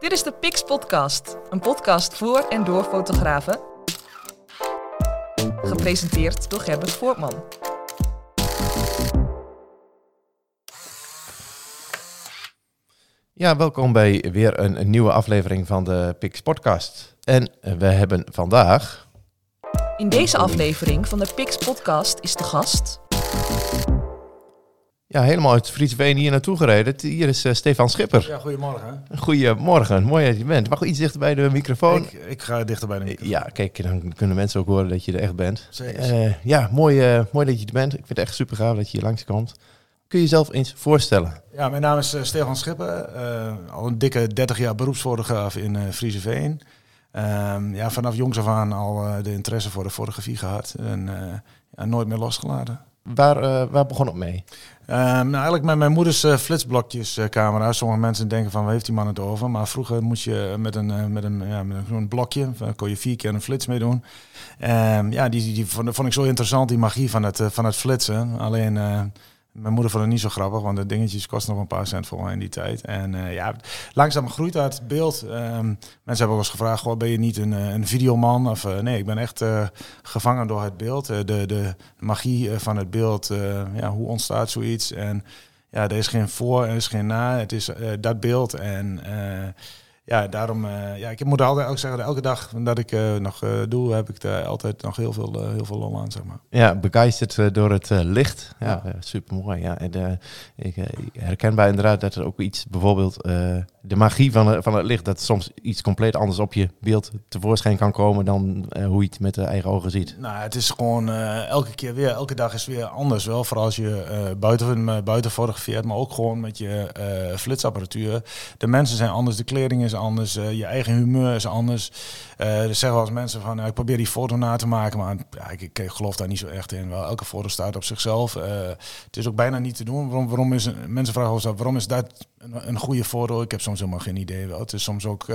Dit is de Pix Podcast, een podcast voor en door fotografen. Gepresenteerd door Gerbert Voortman. Ja, welkom bij weer een, een nieuwe aflevering van de Pix Podcast. En we hebben vandaag. In deze aflevering van de Pix Podcast is de gast. Ja, helemaal uit Friesveen hier naartoe gereden. Hier is eh, Stefan Schipper. Ja, goedemorgen. Goedemorgen, mooi dat je bent. Mag iets dichter bij de microfoon? Ik, ik ga dichter bij de microfoon. Ja, kijk, dan kunnen mensen ook horen dat je er echt bent. Zeker. Eh, ja, mooi, eh, mooi dat je er bent. Ik vind het echt super gaaf dat je hier langskomt. Kun je jezelf eens voorstellen? Ja, mijn naam is eh, Stefan Schipper. eh, al een dikke 30 jaar beroepsfotograaf in eh Frieseveen. Ehm, ja, vanaf jongs af aan al eh, de interesse voor de fotografie gehad. En eh, ja, nooit meer losgelaten. Waar, eh, waar begon het mee? Ehm, nou, eigenlijk met mijn moeders eh, flitsblokjes eh, camera. Sommige mensen denken van, waar heeft die man het over? Maar vroeger moest je met een, eh, met een, ja, met een blokje, daar kon je vier keer een flits mee doen. Ehm, ja, die, die, vond, vond ik zo interessant, die magie van het, eh, van het flitsen. Alleen, eh, mijn moeder vond het niet zo grappig, want de dingetjes kosten nog een paar cent voor mij in die tijd. En eh, ja, langzaam groeit dat beeld. Ehm, mensen hebben ook eens gevraagd, goh, ben je niet een, eh, een videoman? Of, eh, nee, ik ben echt gevangen door het beeld. De, de magie van het beeld. ja, hoe ontstaat zoiets? En ja, er is geen voor er is geen na. Het is dat beeld. En ja, daarom, eh, ja, ik moet altijd ook zeggen, elke dag dat ik eh, nog eh, doe, heb ik daar altijd nog heel veel, heel veel lol aan, zeg maar. Ja, begeisterd door het licht. Ja, Ja. super mooi. Ja. En, ik eh, herkenbaar inderdaad dat er ook iets, bijvoorbeeld de magie van, het- van het licht, dat soms iets compleet anders op je beeld tevoorschijn kan komen dan hoe je het met de eigen ogen ziet. Nou, het is gewoon elke keer weer, elke dag is weer anders. Wel, vooral als je buiten, buiten fotografeert, maar ook gewoon met je flitsapparatuur. De mensen zijn anders, de kleding is anders, eh, je eigen humeur is anders. Eh, er zeggen wel eens mensen van, nou, ik probeer die foto na te maken, maar ja, ik, geloof daar niet zo echt in. Wel, elke foto staat op zichzelf. Eh, het is ook bijna niet te doen. Waarom, waarom is, mensen vragen eens af, waarom is dat een, goede foto? Ik heb soms helemaal geen idee. Wel. Het is soms ook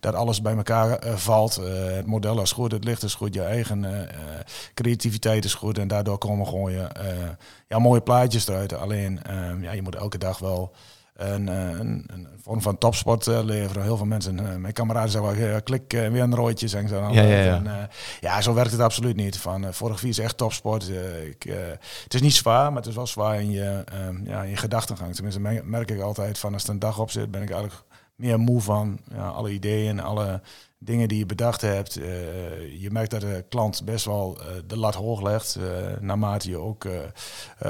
dat alles bij elkaar valt. Het model is goed, het licht is goed, je eigen creativiteit is goed. En daardoor komen gewoon je, ja, mooie plaatjes eruit. Alleen, ja, je moet elke dag wel een, eh, een, een vorm van topsport eh, leveren. Heel veel mensen, eh, mijn kameraden zeggen wel, klik weer een zeggen ze dan. Ja, ja, ja. En, ja, zo werkt het absoluut niet. Van, eh, fotografie is echt topsport. Ik, het is niet zwaar, maar het is wel zwaar in je, ehm, ja, in je gedachtengang. Tenminste, merk, merk ik altijd van als er een dag op zit, ben ik eigenlijk meer moe van ja, alle ideeën, alle dingen die je bedacht hebt. Eh, je merkt dat de klant best wel eh, de lat hoog legt. eh, naarmate je ook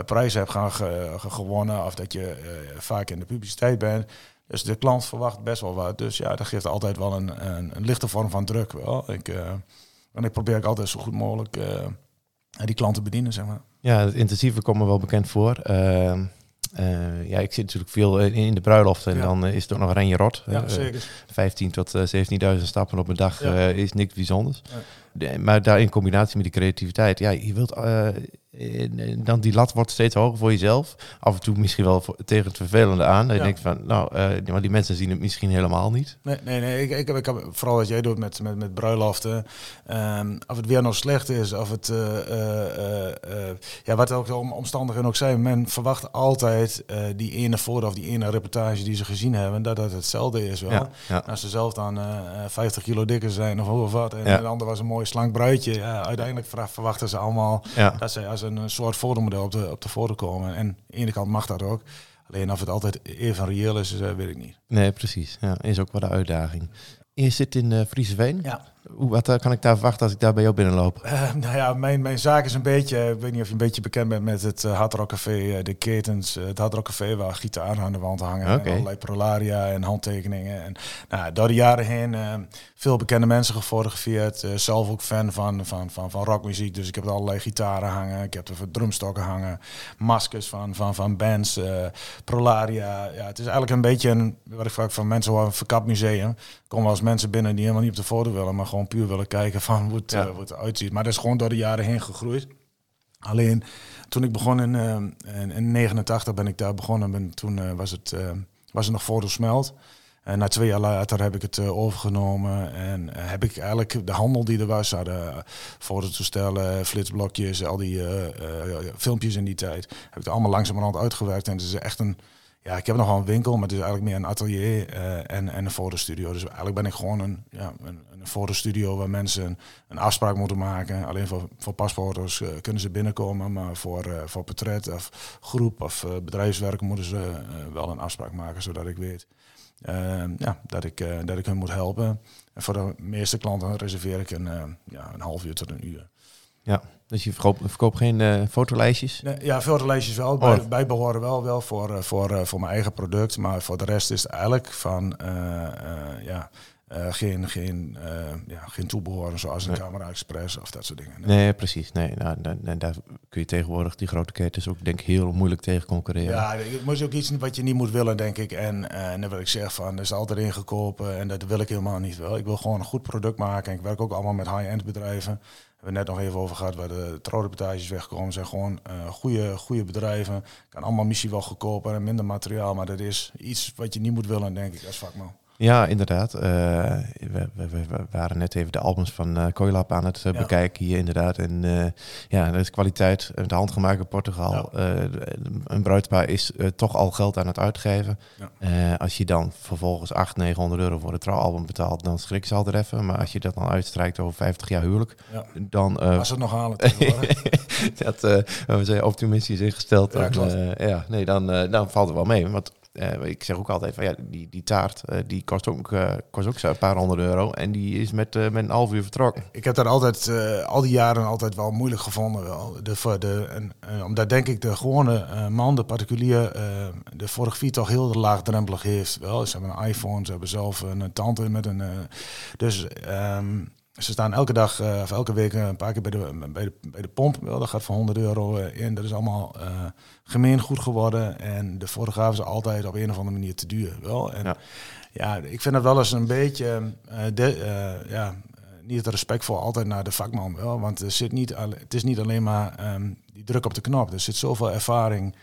prijzen hebt gaan ge- ge- gewonnen of dat je vaak in de publiciteit bent. Dus de klant verwacht best wel wat. Dus ja, dat geeft altijd wel een, een, een lichte vorm van druk. Wel. Ik, en ik probeer ook altijd zo goed mogelijk die klant te bedienen, zeg maar. Ja, het intensieve komt me wel bekend voor. Eh, ja, ik zit natuurlijk veel in, in de bruiloft en Ja. dan eh, is het ook nog Renje Rot. Ja, Eh, zeker. 15 tot eh, 17.000 stappen op een dag Ja. eh, is niks bijzonders. De- maar daar in combinatie met die creativiteit, ja, je wilt eh, eh, dan die lat wordt steeds hoger voor jezelf. Af en toe misschien wel voor- tegen het vervelende aan. Dat je denkt van, nou, eh, maar die mensen zien het misschien helemaal niet. Nee, nee, nee. Ik, ik, heb, ik heb vooral wat jij doet met, met, met bruiloften. Ehm, of het weer nog slecht is, of het, eh, eh, ja, wat ook de om- omstandigheden ook zijn. Men verwacht altijd die ene foto of die ene reportage die ze gezien hebben, dat dat hetzelfde is wel. Ja, ja. Als ze zelf dan eh, eh, 50 kilo dikker zijn of hoe of wat. En de ander was een mooi slank bruidje. Ja, uiteindelijk ver- verwachten ze allemaal ja. dat ze als een eh, soort fotomodel op de, op de foto komen. En aan de ene kant mag dat ook. Alleen of het altijd even reëel is, eh, weet ik niet. Nee, precies. Ja, is ook wel de uitdaging. Je zit in uh, Frieseveen. Ja. Hoe, wat eh, kan ik daar verwachten als ik daar bij jou binnenloop? Eh, nou ja, mijn, mijn zaak is een beetje, ik weet niet of je een beetje bekend bent met het uh, Hard Rock Café, de ketens. Het Hard Rock Café waar gitaren aan de wand hangen. Okay. En allerlei prolaria en handtekeningen. En nou, door de jaren heen uh, veel bekende mensen gefotografeerd. Uh, zelf ook fan van, van, van, van rockmuziek. Dus ik heb er allerlei gitaren hangen. Ik heb er drumstokken hangen. Maskers van, van, van bands. Prolaria. Ja, het is eigenlijk een beetje een, wat ik vaak van mensen hoor, een verkapt museum. Er komen wel eens mensen binnen die helemaal niet op de foto willen, maar gewoon puur willen kijken van hoe het, ja. uh, hoe het eruit ziet. Maar dat is gewoon door de jaren heen gegroeid. Alleen toen ik begon in, uh, in, in 89 ben ik daar begonnen. Ben, toen uh, was, het, was het nog fotosmelt. En na twee jaar later heb ik het overgenomen en heb ik eigenlijk de handel die er was, hadden fototoestellen, flitsblokjes, al die uh, filmpjes in die tijd, heb ik er allemaal langzamerhand uitgewerkt. En het is echt een, ja, ik heb nog wel een winkel, maar het is eigenlijk meer een atelier eh, en, en een fotostudio. Dus eigenlijk ben ik gewoon een, ja, een, een fotostudio waar mensen een afspraak moeten maken. Alleen voor, voor pasfoto's uh, kunnen ze binnenkomen, maar voor, uh, voor portret of groep of bedrijfswerk moeten ze wel een afspraak maken, zodat ik weet ja, dat, ik, dat ik hun moet helpen. En voor de meeste klanten reserveer ik een, ja, een half uur tot een uur. Ja, dus je verkoopt, verkoopt geen uh, fotolijstjes? Nee, ja, fotolijstjes wel. Oh. Bij, behoren wel, wel voor, voor, voor mijn eigen product. Maar voor de rest is het eigenlijk van ja, geen, geen, ja, geen toebehoren zoals een nee. camera express of dat soort dingen. Nee, nee precies. Nee, nou, daar kun je tegenwoordig die grote ketens ook denk ik heel moeilijk tegen concurreren. Ja, het moet ook iets wat je niet moet willen, denk ik. En, en dan wil ik zeggen van, er is altijd ingekopen en dat wil ik helemaal niet wel. Ik wil gewoon een goed product maken. En ik werk ook allemaal met high-end bedrijven. We net nog even over gehad waar de trouwreportages wegkomen. zijn gewoon uh, goede, goede bedrijven. Kan allemaal misschien wel goedkoper en minder materiaal. Maar dat is iets wat je niet moet willen, denk ik, als vakman. Ja, inderdaad. Uh, we, we, we, waren net even de albums van uh, Coilab aan het uh, ja. bekijken hier inderdaad. En ja, dat is kwaliteit. De handgemaakte in Portugal. Ja. een bruidspaar is toch al geld aan het uitgeven. Ja. als je dan vervolgens 800, 900 euro voor het trouwalbum betaalt, dan schrik ze altijd even. Maar als je dat dan uitstrijkt over 50 jaar huwelijk, dan... als het nog halen Dat we zijn optimistisch ingesteld. Ja, dan, ja, nee, dan, dan valt het wel mee. Want uh, ik zeg ook altijd van ja, die, die taart uh, die kost ook, uh, kost ook een paar honderd euro. En die is met, met een half uur vertrokken. Ik heb daar altijd, al die jaren altijd wel moeilijk gevonden. De, de, en, omdat denk ik de gewone man, de particulier, de fotografie toch heel laagdrempelig heeft. Wel, ze hebben een iPhone, ze hebben zelf een tante met een. dus um, ze staan elke dag uh, of elke week een paar keer bij de, bij de, bij de pomp. Wel, dat gaat voor 100 euro uh, in. Dat is allemaal uh, gemeen goed geworden. En de fotograaf is altijd op een of andere manier te duur. Wel. En ja. ja ik vind dat wel eens een beetje de, ja, niet het respect voor altijd naar de vakman. Wel. Want er zit niet, het is niet alleen maar um, die druk op de knop. Er zit zoveel ervaring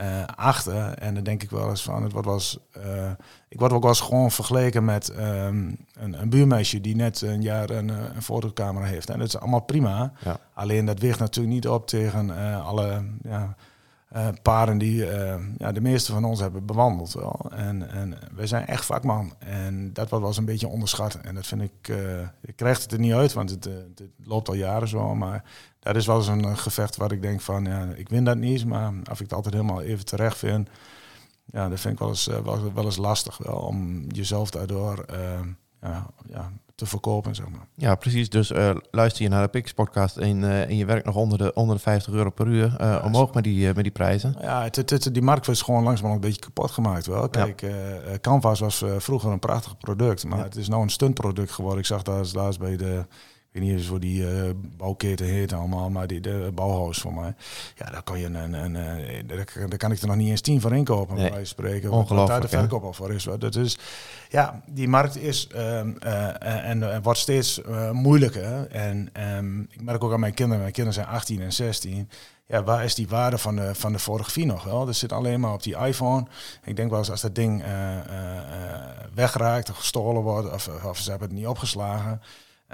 uh, achter. En dan denk ik wel eens van, het wordt was, uh, ik word ook wel eens gewoon vergeleken met um, een, een, buurmeisje die net een jaar een, eh, een fotocamera heeft. En dat is allemaal prima. Ja. Alleen dat weegt natuurlijk niet op tegen uh, alle ja, paren die ja, de meeste van ons hebben bewandeld. Wel. En, en wij zijn echt vakman. En dat wordt wel eens een beetje onderschat. En dat vind ik, ik krijg het er niet uit, want het, het loopt al jaren zo. Maar dat is wel eens een gevecht waar ik denk van, ja, ik win dat niet, maar als ik het altijd helemaal even terecht vind, ja, dat vind ik wel eens, uh, wel, wel, eens lastig wel, om jezelf daardoor uh, ja, ja, te verkopen, zeg maar. Ja, precies. Dus uh, luister je naar de Pix podcast en, en je werkt nog onder de, onder de 50 euro per uur, ja, omhoog met die, met die prijzen. Ja, het, het, die markt is gewoon langzaam een beetje kapot gemaakt wel. Kijk, ja. Canvas was vroeger een prachtig product, maar het is nou een stuntproduct geworden. Ik zag daar laatst bij de weet niet eens hoe die uh, bouwketen heet allemaal, maar die de bouwhuis voor mij. Ja, daar kan je een, een, een daar, kan ik er nog niet eens tien van inkopen, nee. bij spreken. Ongelooflijk. Daar de verkoop al voor is. Dat is, ja, die markt is uh, uh, en wordt steeds moeilijker. En um, ik merk ook aan mijn kinderen, mijn kinderen zijn 18 en 16 ja, waar is die waarde van de, van de fotografie nog wel? Dat zit alleen maar op die iPhone. Ik denk wel eens als dat ding uh, uh, wegraakt of gestolen wordt of, of ze hebben het niet opgeslagen.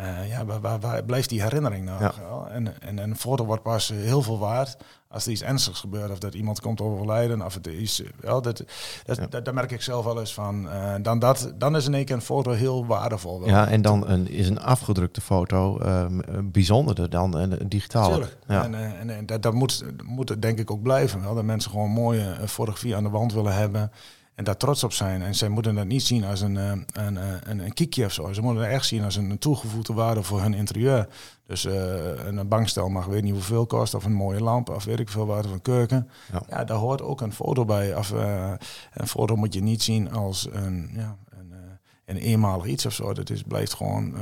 Uh, ja, waar, waar, waar, blijft die herinnering nou? Ja. En, en, en een foto wordt pas heel veel waard als er iets ernstigs gebeurt. Of dat iemand komt overlijden. Of het is, wel, dat, dat, ja. dat, daar merk ik zelf wel eens van. Uh, dan, dat, dan is in één keer een foto heel waardevol. Ja, en dan een, is een afgedrukte foto um, bijzonderder dan een, een digitale. Ja. En, uh, en, en, dat, dat moet, moet denk ik ook blijven. Wel. Dat mensen gewoon mooie fotografie aan de wand willen hebben en daar trots op zijn. En zij moeten dat niet zien als een, eh, een, eh, een, een kiekje of zo. Ze moeten het echt zien als een toegevoegde waarde voor hun interieur. Dus uh, een bankstel mag weet niet hoeveel kost, of een mooie lamp, of weet ik veel wat, of een keuken. Ja, ja daar hoort ook een foto bij. Of, uh, een foto moet je niet zien als een, ja, een, een eenmalig iets of zo. Dat is, blijft gewoon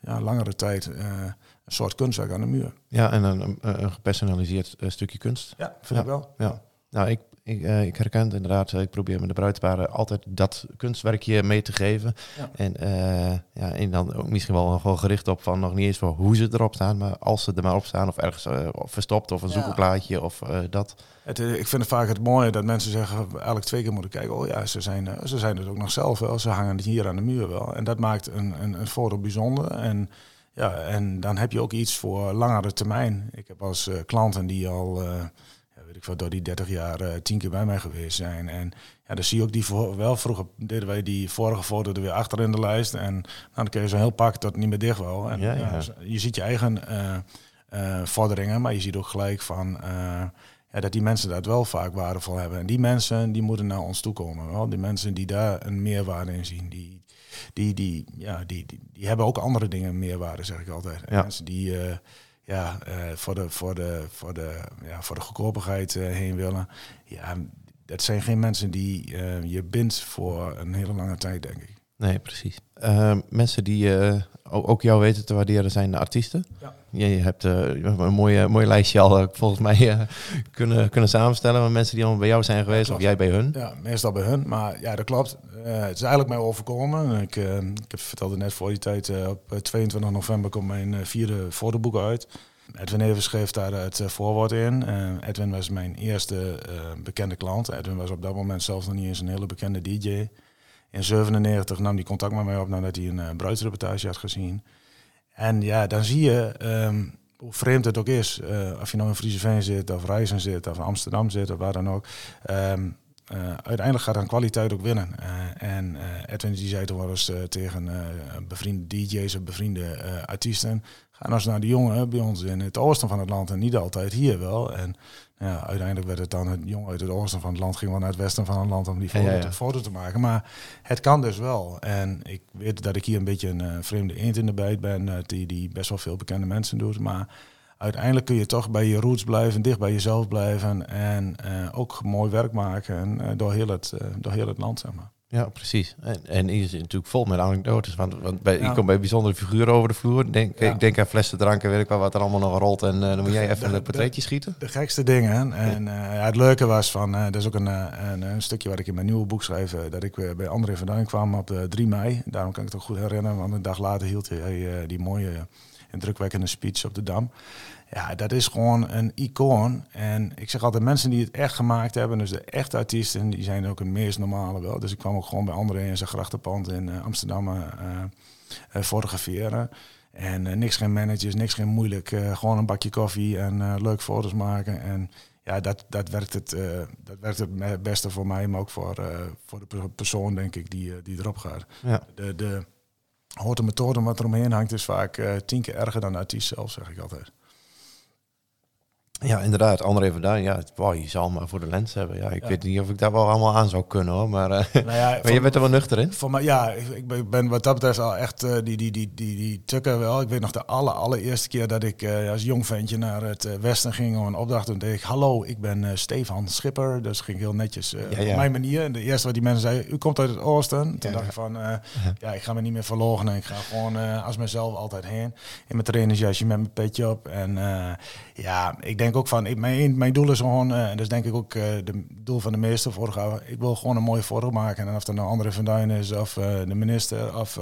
ja, langere tijd een soort kunstwerk aan de muur. Ja, en een, een gepersonaliseerd stukje kunst. Ja, vind ja. ik wel. Ja. Nou, ik ik, uh, ik herken het inderdaad. Ik probeer met de bruidsparen altijd dat kunstwerkje mee te geven. Ja. En, uh, ja, en dan ook misschien wel gewoon gericht op van nog niet eens voor hoe ze erop staan, maar als ze er maar op staan of ergens uh, verstopt of een ja. zoekelplaatje of dat. Het, ik vind het vaak het mooie dat mensen zeggen eigenlijk twee keer moeten kijken. Oh ja, ze zijn, ze zijn het ook nog zelf wel. Ze hangen het hier aan de muur wel. En dat maakt een, een, een foto bijzonder. En ja, en dan heb je ook iets voor langere termijn. Ik heb als klanten die al ik veel, door die 30 jaar eh, tien keer bij mij geweest zijn. En ja, dan zie je ook die voor, wel vroeger deden wij die vorige foto er weer achter in de lijst. En nou, dan kun je zo heel pak dat niet meer dicht wil. En Ja, zo- je ziet je eigen eh, eh, vorderingen, maar je ziet ook gelijk van eh, ja, dat die mensen dat wel vaak waardevol hebben. En die mensen die moeten naar ons toe komen. Wel? Die mensen die daar een meerwaarde in zien, die, die, die, ja, die, die, die hebben ook andere dingen meerwaarde, zeg ik altijd. Ja. Mensen die eh, ja, eh, voor, de, voor, de, voor, de, ja, voor de goedkopigheid eh, heen willen. Ja, dat zijn geen mensen die eh, je bindt voor een hele lange tijd, denk ik. Nee, precies. Mensen die ook jou weten te waarderen zijn de artiesten. Ja. Je hebt eh, een mooie, mooi lijstje al eh, volgens mij eh, kunnen, kunnen samenstellen met mensen die al bij jou zijn geweest of jij bij hun. Ja, meestal bij hun. Maar ja, dat klopt. Eh, het is eigenlijk mij overkomen. Ik, eh, ik heb vertelde net voor die tijd, eh, op eh, 22 november komt mijn eh, vierde fotoboek uit. Edwin Evers schreef daar het eh, voorwoord in. Eh, Edwin was mijn eerste eh, bekende klant. Edwin was op dat moment zelfs nog niet eens een hele bekende DJ. In 97 nam hij contact met mij op nadat hij een bruidsreportage had gezien. En ja, dan zie je ehm, hoe vreemd het ook is. eh, of je nou in Frieseveen zit, of Rijzen zit, of Amsterdam zit, of waar dan ook. Ehm, eh, uiteindelijk gaat dan kwaliteit ook winnen. Eh, en eh, Edwin die zei toen wel eens eh, tegen eh, bevriende DJ's of bevriende eh, artiesten... ga nou eens naar de jongen bij ons in het oosten van het land en niet altijd hier wel. En ja, uiteindelijk werd het dan het jongen uit het oosten van het land... ging wel naar het westen van het land om die foto, Ja, ja, ja. Te, foto te maken. Maar het kan dus wel. En ik weet dat ik hier een beetje een eh, vreemde eend in de bijt ben... eh, die, die best wel veel bekende mensen doet, maar uiteindelijk kun je toch bij je roots blijven, dicht bij jezelf blijven en eh, ook mooi werk maken en, eh, door, heel het, eh, door heel het land. Zeg maar. Ja, precies. En, en is natuurlijk vol met anekdotes. Want, want bij, Ja. ik kom bij bijzondere figuren over de vloer. Denk, Ja. Ik denk aan flessen drank en weet ik wel wat er allemaal nog rolt. En dan moet jij even een portretje schieten. De gekste dingen. En ja, het leuke was van, dat is ook een, een, een stukje wat ik in mijn nieuwe boek schreef, eh, dat ik weer bij André van Duin kwam op de 3 mei. Daarom kan ik het ook goed herinneren, want een dag later hield hij die mooie indrukwekkende speech op de Dam. Ja, dat is gewoon een icoon. En ik zeg altijd, mensen die het echt gemaakt hebben, dus de echte artiesten, die zijn ook het meest normale wel. Dus ik kwam ook gewoon bij André in zijn grachtenpand in eh, Amsterdam eh, eh, fotograferen. En niks geen managers, niks geen moeilijk. gewoon een bakje koffie en leuk foto's maken. En ja, dat, dat, werkt het, dat werkt het beste voor mij, maar ook voor, voor de per- persoon, denk ik, die, die erop gaat. Ja. De, de hoort methode wat er omheen hangt is vaak eh, tien keer erger dan de artiest zelf, zeg ik altijd. Ja, inderdaad. André van Duin, ja, wow, je zal maar voor de lens hebben. Ja, ik Ja. weet niet of ik daar wel allemaal aan zou kunnen hoor. Maar, eh, Nou ja, maar je bent er wel nuchter in. Voor mij, ja, ik, ben- wat dat betreft al echt eh, die, die, die, die, die tukken wel. Ik weet nog de aller, allereerste keer dat ik eh, als jong ventje naar het westen ging om een opdracht doen. deed ik, hallo, ik ben Stefan Schipper. Dus ging heel netjes Ja, op mijn manier. En de eerste wat die mensen zeiden, u komt uit het oosten. Toen dacht ik van, ja, ik ga me niet meer verloochenen. Ik ga gewoon als mezelf altijd heen. In mijn trainersjasje met mijn petje op. En ja, ik denk ook van, mijn, mijn doel is gewoon, eh, en dat is denk ik ook eh de doel van de meeste fotografen. Ik wil gewoon een mooie foto maken. En of dat nou André van is, of eh, de minister, of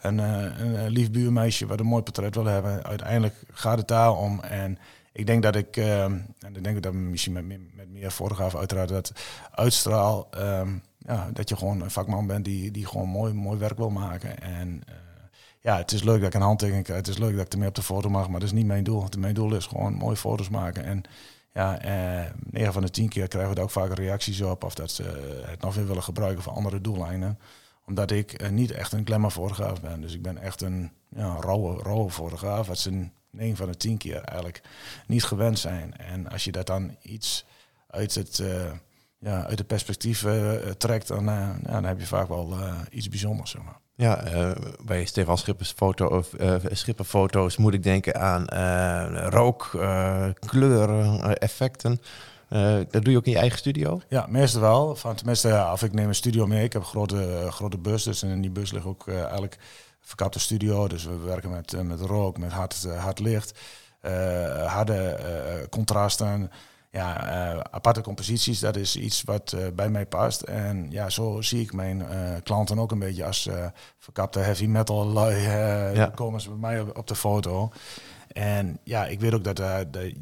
een, een lief buurmeisje wat een mooi portret wil hebben. Uiteindelijk gaat het daar om. En ik denk dat ik, eh, en ik denk dat misschien met, met meer fotografen uiteraard dat uitstraal, ehm, ja, dat je gewoon een vakman bent die, die gewoon mooi, mooi werk wil maken. En ja, het is leuk dat ik een handtekening krijg. Het is leuk dat ik ermee op de foto mag, maar dat is niet mijn doel. Mijn doel is gewoon mooie foto's maken. En ja, eh, 9 van de 10 keer krijgen we daar ook vaak reacties op. Of dat ze het nog weer willen gebruiken voor andere doeleinden. Omdat ik eh, niet echt een glamour fotograaf ben. Dus ik ben echt een ja, rauwe, rauwe fotograaf. Wat ze 9 van de 10 keer eigenlijk niet gewend zijn. En als je dat dan iets uit het, eh, ja, uit het perspectief eh, trekt, dan, ja, dan heb je vaak wel iets bijzonders. Zeg maar. Ja, eh, bij Stefan Schippers foto of uh, Schipperfoto's moet ik denken aan eh, rook, eh, kleuren, eh, effecten. Eh, dat doe je ook in je eigen studio? Ja, meestal wel. Van, tenminste, ja, of ik neem een studio mee. Ik heb een grote, eh, grote bus, dus in die bus ligt ook eh, eigenlijk verkapte studio. Dus we werken met, eh, met rook, met hard, eh, hard licht, eh, harde eh, contrasten. Ja, eh, aparte composities, dat is iets wat eh, bij mij past. En ja, zo zie ik mijn eh, klanten ook een beetje als verkapte heavy metal lui. Ja. komen ze bij mij op, op de foto. En ja, ik weet ook dat,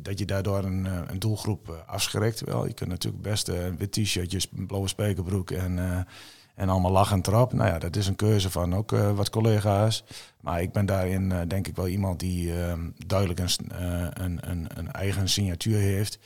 dat, je daardoor een, een doelgroep afschrikt. Wel, je kunt natuurlijk best eh, wit t-shirtjes, een blauwe spijkerbroek en, en allemaal lachend erop. Nou ja, dat is een keuze van ook wat collega's. Maar ik ben daarin denk ik wel iemand die eh, duidelijk een, een, een, een eigen signatuur heeft.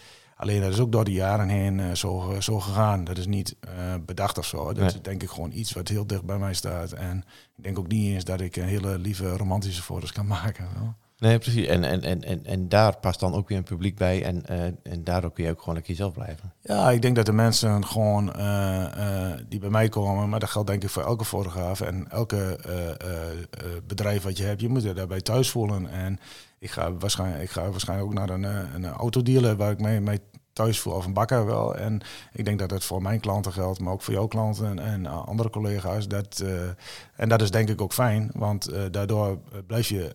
Alleen dat is ook door de jaren heen eh, zo, zo gegaan. Dat is niet eh, bedacht of zo. Dat Nee. is denk ik gewoon iets wat heel dicht bij mij staat. En ik denk ook niet eens dat ik een hele lieve romantische foto's kan maken. wel. Nee, precies. En, en, en, en, en daar past dan ook weer een publiek bij. En, eh, en daardoor kun je ook gewoon lekker jezelf blijven. Ja, ik denk dat de mensen gewoon eh, eh, die bij mij komen, maar dat geldt denk ik voor elke fotograaf en elke eh, eh, eh, bedrijf wat je hebt, je moet je daarbij thuis voelen. En ik ga waarschijnlijk, ik ga waarschijnlijk ook naar een, eh, een autodealer waar ik mee, mee thuis voel, of een bakker wel. En ik denk dat dat voor mijn klanten geldt, maar ook voor jouw klanten en, en eh, andere collega's. Dat, eh, en dat is denk ik ook fijn, want eh, daardoor blijf je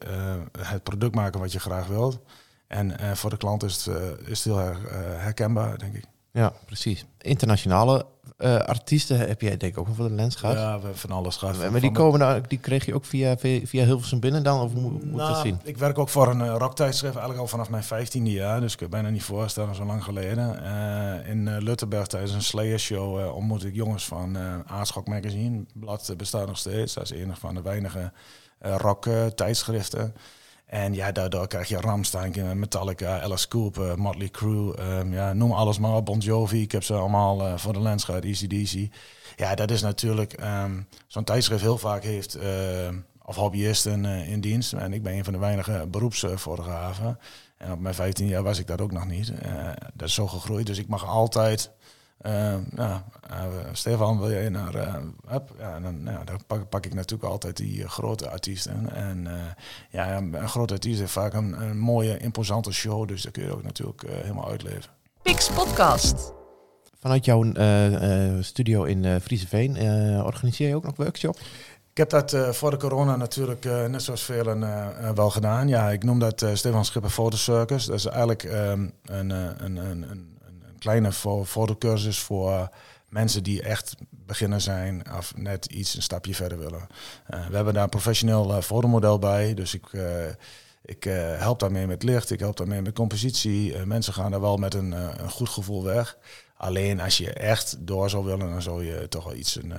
het product maken wat je graag wilt. En voor de klant is het, is het heel herkenbaar, denk ik. Ja, precies. Internationale eh, artiesten heb jij denk ik ook wel voor de lens gehad. Ja, we van alles gehad. maar die, komen nou, die kreeg je ook via, via, Hilversum binnen dan? Of hoe moet je dat Nou, zien? Ik werk ook voor een uh, rocktijdschrift, eigenlijk al vanaf mijn vijftiende jaar. Dus ik kan bijna niet voorstellen, zo lang geleden. Eh, in uh, Luttenberg tijdens een Slayer show uh, ontmoet ik jongens van Aardschok Magazine. Het blad bestaat nog steeds. Dat is een van de weinige rock tijdschriften. En ja, daardoor krijg je Ramstein, Metallica, Alice Cooper, Motley Crue, um, ja, noem alles maar Bon Jovi. Ik heb ze allemaal uh, voor de lens gehad, ECDC. Ja, dat is natuurlijk, um, zo'n tijdschrift heel vaak heeft, of hobbyisten in dienst. En ik ben een van de weinige beroepsfotografen. En op mijn 15 jaar was ik dat ook nog niet. Dat is zo gegroeid, dus ik mag altijd... Uh, nou, uh, Stefan, wil jij naar... Uh, up? Ja, dan, nou, dan pak, pak, ik natuurlijk altijd die uh, grote artiesten. En ja, een grote artiest heeft vaak een, een, mooie, imposante show. Dus dat kun je ook natuurlijk uh, helemaal uitleven. Pix Podcast. Vanuit jouw uh, studio in uh, Frieseveen organiseer je ook nog workshop? Ik heb dat uh, voor de corona natuurlijk uh, net zoals velen uh, wel gedaan. Ja, ik noem dat Stefan Schipper Fotocircus. Dat is eigenlijk um, een, een, een, een, een kleine fo fotocursus voor mensen die echt beginner zijn of net iets een stapje verder willen. we hebben daar een professioneel fotomodel bij, dus ik... Ik uh, help daarmee met licht, ik help daarmee met compositie. Uh, mensen gaan daar wel met een, uh, een, goed gevoel weg. Alleen als je echt door zou willen, dan zou je toch wel iets een,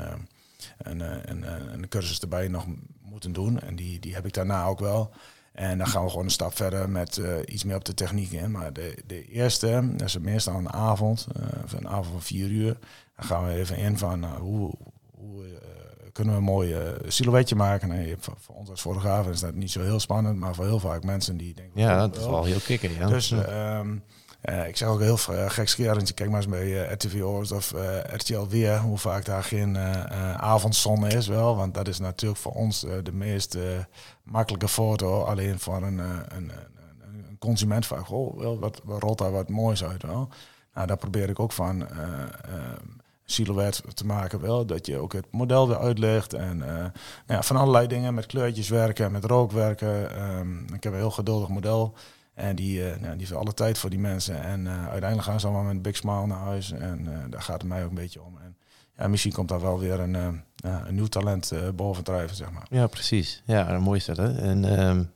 een, een, een, cursus erbij nog moeten doen. En die, die heb ik daarna ook wel. En dan gaan we gewoon een stap verder met uh, iets meer op de techniek in. Maar de, de eerste, dat is meestal een avond, uh, een avond van vier uur. Dan gaan we even in van uh, hoe, hoe kunnen we een mooi silhouetje maken. En voor, voor, ons als fotografen is dat niet zo heel spannend, maar voor heel vaak mensen die denken... Ja, dat is wel heel kikker, ja. Dus um, uh, ik zeg ook heel uh, gekscherend, kijk maar eens bij uh, RTV Oost of RTL Weer, hoe vaak daar geen avondzon is wel. Want dat is natuurlijk voor ons de meest makkelijke foto. Alleen voor een, een, een, consument vaak, oh, wat, wat rolt daar wat moois uit wel. Nou, daar probeer ik ook van silhouet te maken wel. Dat je ook het model weer uitlegt. En nou ja, van allerlei dingen met kleurtjes werken, met rook werken. Um, ik heb een heel geduldig model. En die, uh, nou, die heeft alle tijd voor die mensen. En uh, uiteindelijk gaan ze allemaal met een big smile naar huis. En uh, daar gaat het mij ook een beetje om. En ja, misschien komt daar wel weer een, een nieuw talent bovendrijven, zeg maar. Ja, precies. Ja, een mooi is dat, hè. En um,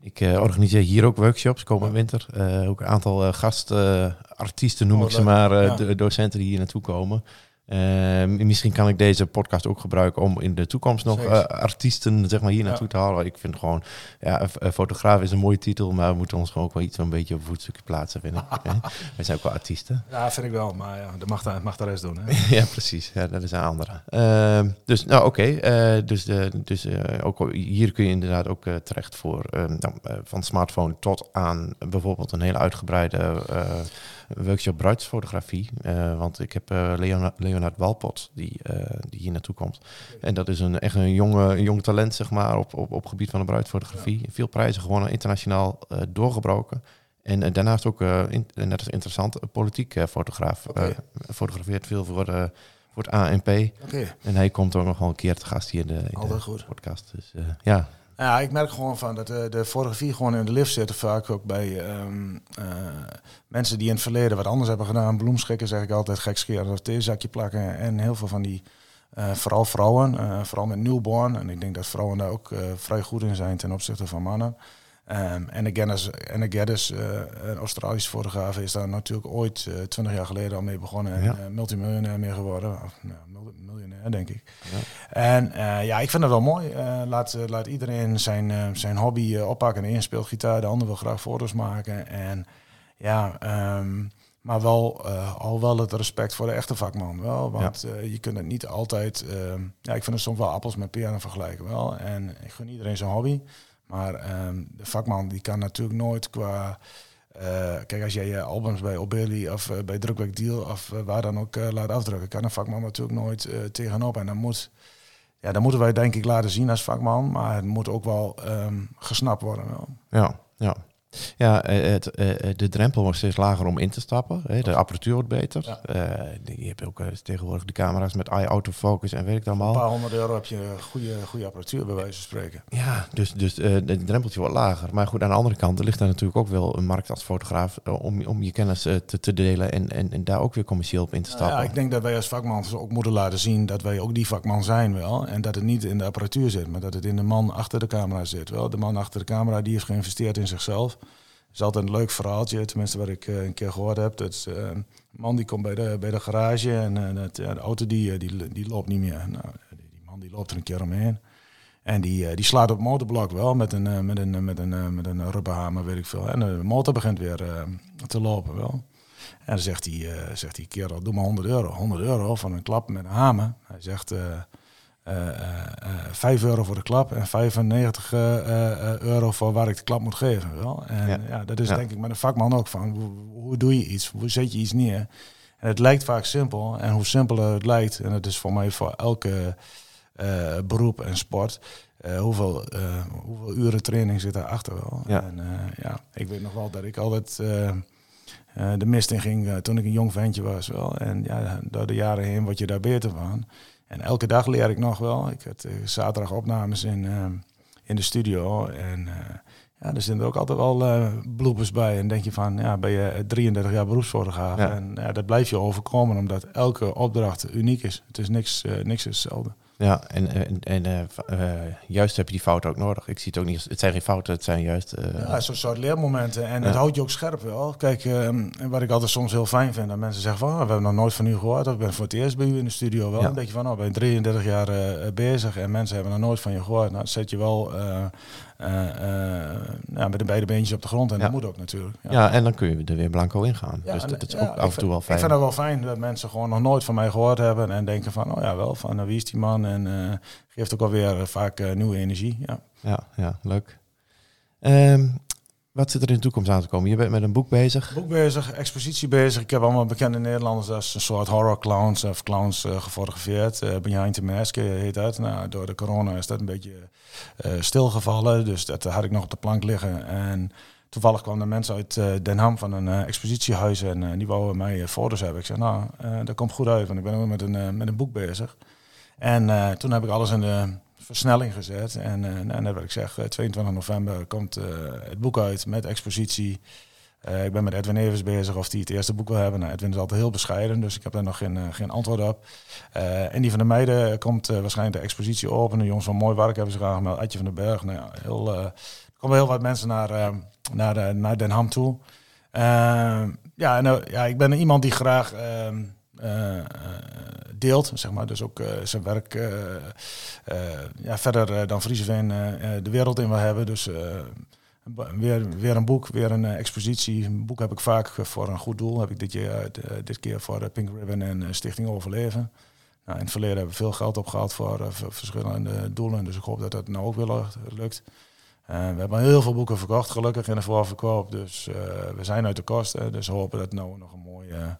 ik organiseer hier ook workshops komende winter. ook een aantal gastartiesten, noem Oh, ik ze maar, Ja. docenten die hier naartoe komen. Uh, misschien kan ik deze podcast ook gebruiken om in de toekomst nog uh, artiesten zeg maar, hier naartoe Ja. te halen. Ik vind gewoon, ja, een fotograaf is een mooie titel, maar we moeten ons gewoon ook wel iets een beetje op voetstukje plaatsen, vind ik. hè. Wij zijn ook wel artiesten. Ja, vind ik wel. Maar ja, dat mag, de- mag de rest doen. Hè? ja, precies. Ja, dat is een andere. Uh, dus, nou oké. Okay. dus de, dus uh, ook hier kun je inderdaad ook terecht voor nou, van smartphone tot aan bijvoorbeeld een hele uitgebreide workshop bruidsfotografie. Uh, want ik heb uh, Leonard, Leonard Walpot die, uh, die hier naartoe komt. En dat is een, echt een, jonge, een jong talent, zeg maar, op, op, op gebied van de bruidsfotografie. Ja. Veel prijzen gewonnen, internationaal doorgebroken. En daarnaast ook, in, net als interessant, een politiek fotograaf. Okay. fotografeert veel voor, voor het ANP. Okay. En hij komt ook nog wel een keer te gast hier in de, in de podcast. Dus ja, Ja, ik merk gewoon van dat de, de fotografie gewoon in de lift zit. Vaak ook bij um, uh, mensen die in het verleden wat anders hebben gedaan. Bloemschikken zeg ik altijd, gekskeren of theezakje plakken. En heel veel van die, uh, vooral vrouwen, vooral met newborn. En ik denk dat vrouwen daar ook vrij goed in zijn ten opzichte van mannen. Um, en en Geddes, uh, een Australische fotograaf, is daar natuurlijk ooit uh, twintig jaar geleden al mee begonnen. En uh, multimiljonair mee geworden. Of, nou, mil- miljonair, denk ik. Ja. En uh, ja, ik vind het wel mooi. Uh, laat, uh, laat iedereen zijn, uh, zijn hobby uh, oppakken. De een speelt gitaar, de ander wil graag foto's maken. En ja, um, Maar wel, uh, al wel het respect voor de echte vakman. Wel, want je kunt het niet altijd. Ehm, ja, ik vind het soms wel appels met peren vergelijken. Wel. En ik gun iedereen zijn hobby. Maar ehm, de vakman die kan natuurlijk nooit qua. kijk, als jij je albums bij Obeli of bij Drukwerk Deal of waar dan ook laat afdrukken, kan een vakman natuurlijk nooit tegenop. En dan moet ja, dan moeten wij denk ik laten zien als vakman, maar het moet ook wel um, gesnapt worden. Wel. Ja, ja. Ja, eh, het, eh, de drempel wordt steeds lager om in te stappen. De apparatuur wordt beter. Ja. Uh, je hebt ook tegenwoordig de camera's met eye autofocus en weet ik allemaal. Een paar honderd euro heb je goede, goede apparatuur bij wijze van spreken. Ja, dus, dus uh, het drempeltje wordt lager. Maar goed, aan de andere kant ligt daar natuurlijk ook wel een markt als fotograaf om, om je kennis te, te delen en, en, en, daar ook weer commercieel op in te stappen. ja, ik denk dat wij als vakman ook moeten laten zien dat wij ook die vakman zijn wel. En dat het niet in de apparatuur zit, maar dat het in de man achter de camera zit. Wel, de man achter de camera die heeft geïnvesteerd in zichzelf is altijd een leuk verhaaltje, tenminste wat ik uh, een keer gehoord heb. Dat is, uh, een man die komt bij de, bij de garage en uh, dat, ja, de auto die, die, die loopt niet meer. Nou, die man die loopt er een keer omheen. En die, die slaat op motorblok wel met een, met een, met een, met een rubberhamer, weet ik veel. En de motor begint weer te lopen wel. En zegt die, zegt die kerel, doe maar 100 euro. 100 euro van een klap met een hamer. Hij zegt... 5 euro voor de klap en 95 euro voor waar ik de klap moet geven. Wel? En ja, dat is denk ik met een vakman ook van hoe, hoe, doe je iets, hoe zet je iets neer. En het lijkt vaak simpel en hoe simpeler het lijkt, en het is voor mij voor elke beroep en sport, hoeveel, hoeveel uren training zit daarachter wel. Ja. En ja, ik weet nog wel dat ik altijd de mist in ging toen ik een jong ventje was. Wel. En ja, door de jaren heen word je daar beter van. En elke dag leer ik nog wel. Ik had uh, zaterdag opnames in, uh, in de studio. En uh, ja, er zitten ook altijd wel bloepers bij. En denk je van, ja, ben je 33 jaar beroepsfotograaf. Ja. En ja, dat blijf je overkomen, omdat elke opdracht uniek is. Het is niks, niks hetzelfde. Ja, en, en, en uh, juist heb je die fouten ook nodig. Ik zie het ook niet. Het zijn geen fouten, het zijn juist. Uh, ja, zo'n soort leermomenten. En het houdt je ook scherp wel. Kijk, uh, wat ik altijd soms heel fijn vind, dat mensen zeggen van, oh, we hebben nog nooit van u gehoord. Of ik ben voor het eerst bij u in de studio wel. Ja. Dan denk je van, oh, ben 33 jaar bezig en mensen hebben nog nooit van je gehoord. Nou, zet je wel ja, met de beide beentjes op de grond. En dat moet ook natuurlijk. Ja. en dan kun je er weer blanco in gaan. dus dat, is ook af en toe wel fijn. Ik vind het wel fijn dat mensen gewoon nog nooit van mij gehoord hebben. En denken van, oh ja, wel, van wie is die man? En geeft ook alweer vaak nieuwe energie. Ja, ja, ja leuk. Um, wat zit er in de toekomst aan te komen? Je bent met een boek bezig? Boek bezig, expositie bezig. Ik heb allemaal bekende Nederlanders als een soort horror clowns of clowns uh, gefotografeerd. Uh, Behind the heet dat. Nou, door de corona is dat een beetje uh, stilgevallen. Dus dat had ik nog op de plank liggen. En toevallig kwamen er mensen uit Den Ham van een expositiehuis en die wouden mij foto's hebben. Ik zei, nou, dat komt goed uit, want ik ben ook met een, met een boek bezig. En toen heb ik alles in de versnelling gezet. En uh, nou, net wat ik zeg, 22 eh, november komt uh, het boek uit met expositie. Ik ben met Edwin Evers bezig of hij het eerste boek wil hebben. Nou, Edwin is altijd heel bescheiden, dus ik heb daar nog geen, geen antwoord op. en die van de meiden komt waarschijnlijk de expositie open. De jongens van Mooi Werk hebben ze graag. Adje van den Berg. Nou, ja, heel, er komen heel wat mensen naar, naar, naar Den Ham toe. ja, en, ja, ik ben iemand die graag... Ehm, deelt, zeg maar. Dus ook zijn werk ja, verder dan Frieseveen de wereld in wil hebben. Dus weer, weer een boek, weer een expositie. Een boek heb ik vaak voor een goed doel. Heb ik dit, jaar, dit keer voor Pink Ribbon en Stichting Overleven. Nou, in het verleden hebben we veel geld opgehaald voor, verschillende doelen. Dus ik hoop dat dat nou ook weer lukt. we hebben heel veel boeken verkocht, gelukkig in de voorverkoop. Dus we zijn uit de kosten. Dus we hopen dat nou nog een mooie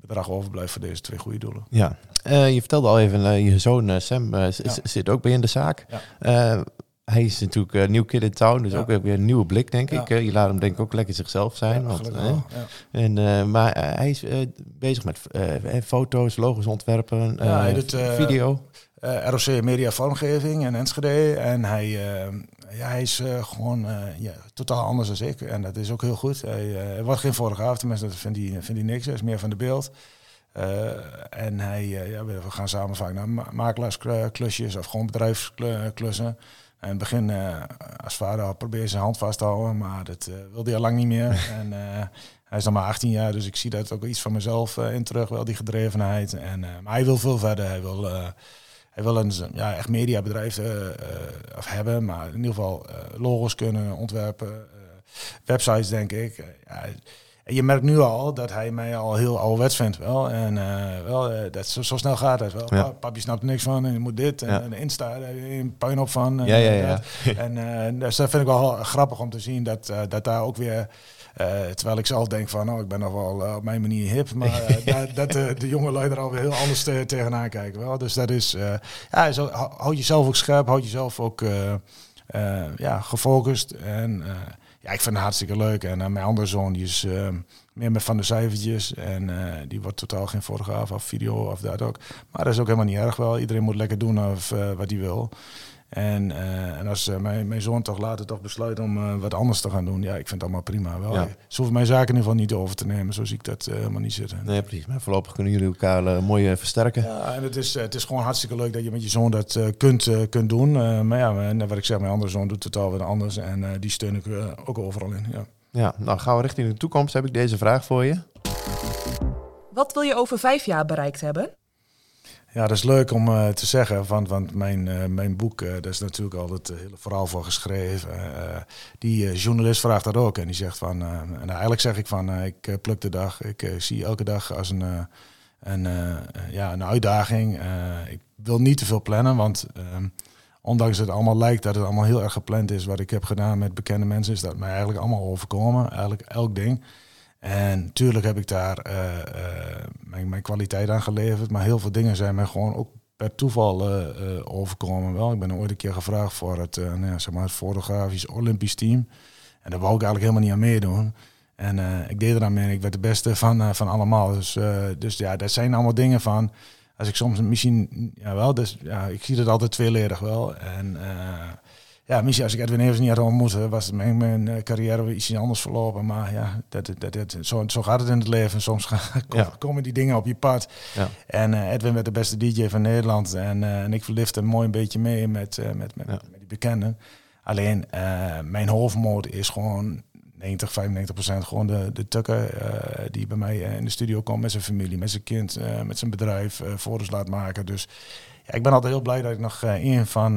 bedrag overblijft voor deze twee goede doelen. Ja, uh, je vertelde al even, uh, je zoon uh, Sam zit ook bij in de zaak. Ja. hij is natuurlijk nieuw kid in town, dus ook weer een nieuwe blik, denk ik. je laat hem denk ik ook lekker zichzelf zijn. want, en, maar hij is bezig met foto's, logos ontwerpen, video. ROC Media Vormgeving en Enschede. En hij, ja, hij is gewoon ja, totaal anders dan ik. En dat is ook heel goed. Hij, hij wordt geen fotograaf, tenminste, dat vindt hij, vindt hij niks. Hij is meer van de beeld. en hij, ja, we gaan samen vaak naar makelaarsklusjes of gewoon bedrijfsklussen. En in het begin, als vader, probeerde zijn hand vast te houden, maar dat wilde hij al lang niet meer. en hij is dan maar 18 jaar, dus ik zie dat ook iets van mezelf in terug, wel die gedrevenheid. En, maar hij wil veel verder. Hij wil hij wil een ja, echt mediabedrijf uh, hebben, maar in ieder geval uh, logos kunnen ontwerpen, websites denk ik. Ja, En je merkt nu al dat hij mij al heel ouderwets vindt wel. En eh, wel, eh, dat zo, zo snel gaat het wel. Ja. Pa- Papi snapt er niks van en je moet dit. En, Ja. en de Insta, daar heb je een puin op van. en Ja, ja, ja. En eh, dus dat vind ik wel grappig om te zien dat, eh, dat daar ook weer... eh, terwijl ik zelf denk van, nou, ik ben nog wel eh, op mijn manier hip, maar eh, dat, dat de, de jonge lui er alweer heel anders te- tegenaan kijken. Wel. Dus dat is, ja, zo, hou- houd jezelf ook scherp, houd jezelf ook ja, gefocust. En ja, ik vind het hartstikke leuk. En mijn andere zoon, die is meer met van de cijfertjes. En die wordt totaal geen fotograaf of video of dat ook. Maar dat is ook helemaal niet erg wel. Iedereen moet lekker doen of, wat hij wil. En, eh, en als eh, mijn, mijn zoon toch later toch besluit om eh, wat anders te gaan doen, ja, ik vind het allemaal prima. Wel. Ja. Ze hoeven mijn zaken in ieder geval niet over te nemen, zo zie ik dat helemaal niet zitten. Nee, precies. Maar voorlopig kunnen jullie elkaar mooi versterken. Ja, en het is, het is gewoon hartstikke leuk dat je met je zoon dat kunt, kunt doen. Eh, maar ja, en wat ik zeg, mijn andere zoon doet totaal wat anders. En eh, die steun ik ook overal in. Ja. Ja, nou gaan we richting de toekomst. Heb ik deze vraag voor je. Wat wil je over vijf jaar bereikt hebben? Ja, dat is leuk om eh, te zeggen. Want, want mijn, eh, mijn boek, eh daar is natuurlijk al eh, hele voor geschreven. Die journalist vraagt dat ook. En die zegt van, en eigenlijk zeg ik van, ik pluk de dag. Ik zie elke dag als een, een, ja, een uitdaging. Ik wil niet te veel plannen, want... ehm, ondanks dat het allemaal lijkt dat het allemaal heel erg gepland is, wat ik heb gedaan met bekende mensen, is dat mij eigenlijk allemaal overkomen. Eigenlijk elk ding. En natuurlijk heb ik daar eh, eh, mijn, mijn kwaliteit aan geleverd, maar heel veel dingen zijn mij gewoon ook per toeval eh, overkomen. Wel, ik ben ooit een keer gevraagd voor het, nou ja, zeg maar het fotografisch Olympisch team. En daar wou ik eigenlijk helemaal niet aan meedoen. En ik deed er aan mee en ik werd de beste van, van allemaal. Dus, dus ja, dat zijn allemaal dingen van als ik soms misschien, ja wel, dus ja, ik zie het altijd tweeledig wel. En ja, misschien als ik Edwin Evers niet had ontmoet, eh, was mijn, mijn eh, carrière weer iets anders verlopen. Maar ja, dat, dat, dat, zo, zo gaat het in het leven. Soms gaan, kom- Ja. komen die dingen op je pad. Ja. En eh, Edwin werd de beste DJ van Nederland. En, en ik verlifte mooi een beetje mee met, met, met, Ja. met die bekenden. Alleen mijn hoofdmoot is gewoon 90, 95 procent gewoon de, de tukker die bij mij in de studio komt met zijn familie, met zijn kind, met zijn bedrijf, foto's laat maken. Dus ja, ik ben altijd heel blij dat ik nog een van,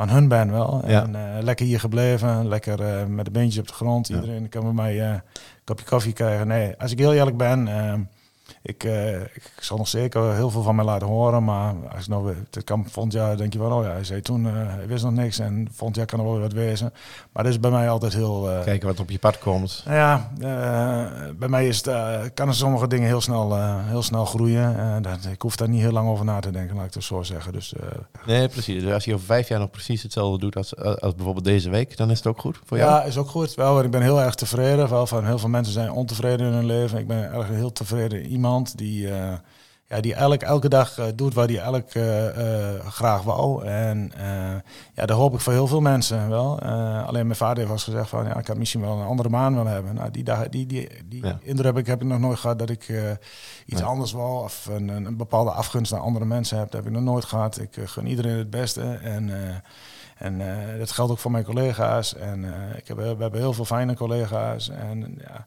van hun ben wel. Ja. En eh, lekker hier gebleven, lekker eh, met de beentjes op de grond. Ja. Iedereen kan bij mij eh, een kopje koffie krijgen. Nee, als ik heel eerlijk ben, ik, eh, ik zal nog zeker heel veel van mij laten horen. Maar als ik nou, weer- het kan volgend jaar denk je van, oh ja, hij zei toen, eh, hij wist nog niks. En volgend jaar kan er wel weer wat wezen. Maar dat is bij mij altijd heel... eh, Kijken wat op je pad komt. nou ja, eh, bij mij is het, eh, kan er sommige dingen heel snel, eh, heel snel groeien. Eh, dat, ik hoef daar niet heel lang over na te denken, laat ik het zo zeggen. Dus eh, Nee, precies. Dus als je over vijf jaar nog precies hetzelfde doet als, als bijvoorbeeld deze week, dan is het ook goed voor jou. ja, is ook goed. Wel, ik ben heel erg tevreden. Wel van heel veel mensen zijn ontevreden in hun leven. Ik ben erg heel tevreden iemand die, eh, ja, die elk, elke dag eh, doet waar hij elk eh, graag wou. En ja, dat hoop ik voor heel veel mensen wel. Alleen mijn vader heeft eens gezegd van ja, ik had misschien wel een andere baan willen hebben. Nou, die, dag, die, die, die Ja. indruk heb ik, heb ik nog nooit gehad dat ik iets anders wou of een, een, bepaalde afgunst naar andere mensen heb. Dat heb ik nog nooit gehad. Ik gun iedereen het beste. En en dat geldt ook voor mijn collega's. En ik heb, we hebben heel veel fijne collega's. En ja,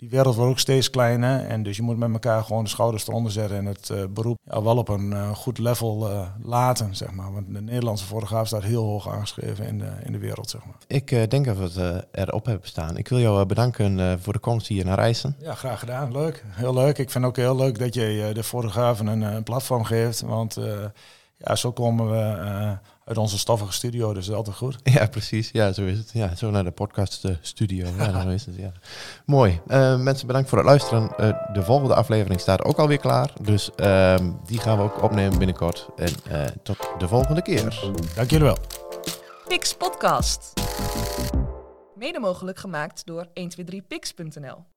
die wereld wordt ook steeds kleiner. En dus je moet met elkaar gewoon de schouders eronder zetten. En het eh, beroep ja, wel op een eh, goed level eh, laten, zeg maar. Want de Nederlandse fotograaf staat heel hoog aangeschreven in de, in de wereld, zeg maar. Ik denk dat we het erop hebben staan. Ik wil jou bedanken voor de komst hier naar Rijssen. Ja, graag gedaan. Leuk. Heel leuk. Ik vind ook heel leuk dat je de fotografen een, eh, platform geeft. Want ja, zo komen we uit onze stoffige studio. Dus dat is altijd goed. Ja, precies. Ja, zo is het. Ja, zo naar de podcast eh, studio. Ja, zo is het. Ja. Mooi. Eh, mensen, bedankt voor het luisteren. Eh, de volgende aflevering staat ook alweer klaar. Dus ehm, die gaan we ook opnemen binnenkort. En eh, tot de volgende keer. Dank jullie wel. Pix Podcast. Mede mogelijk gemaakt door 123pix.nl.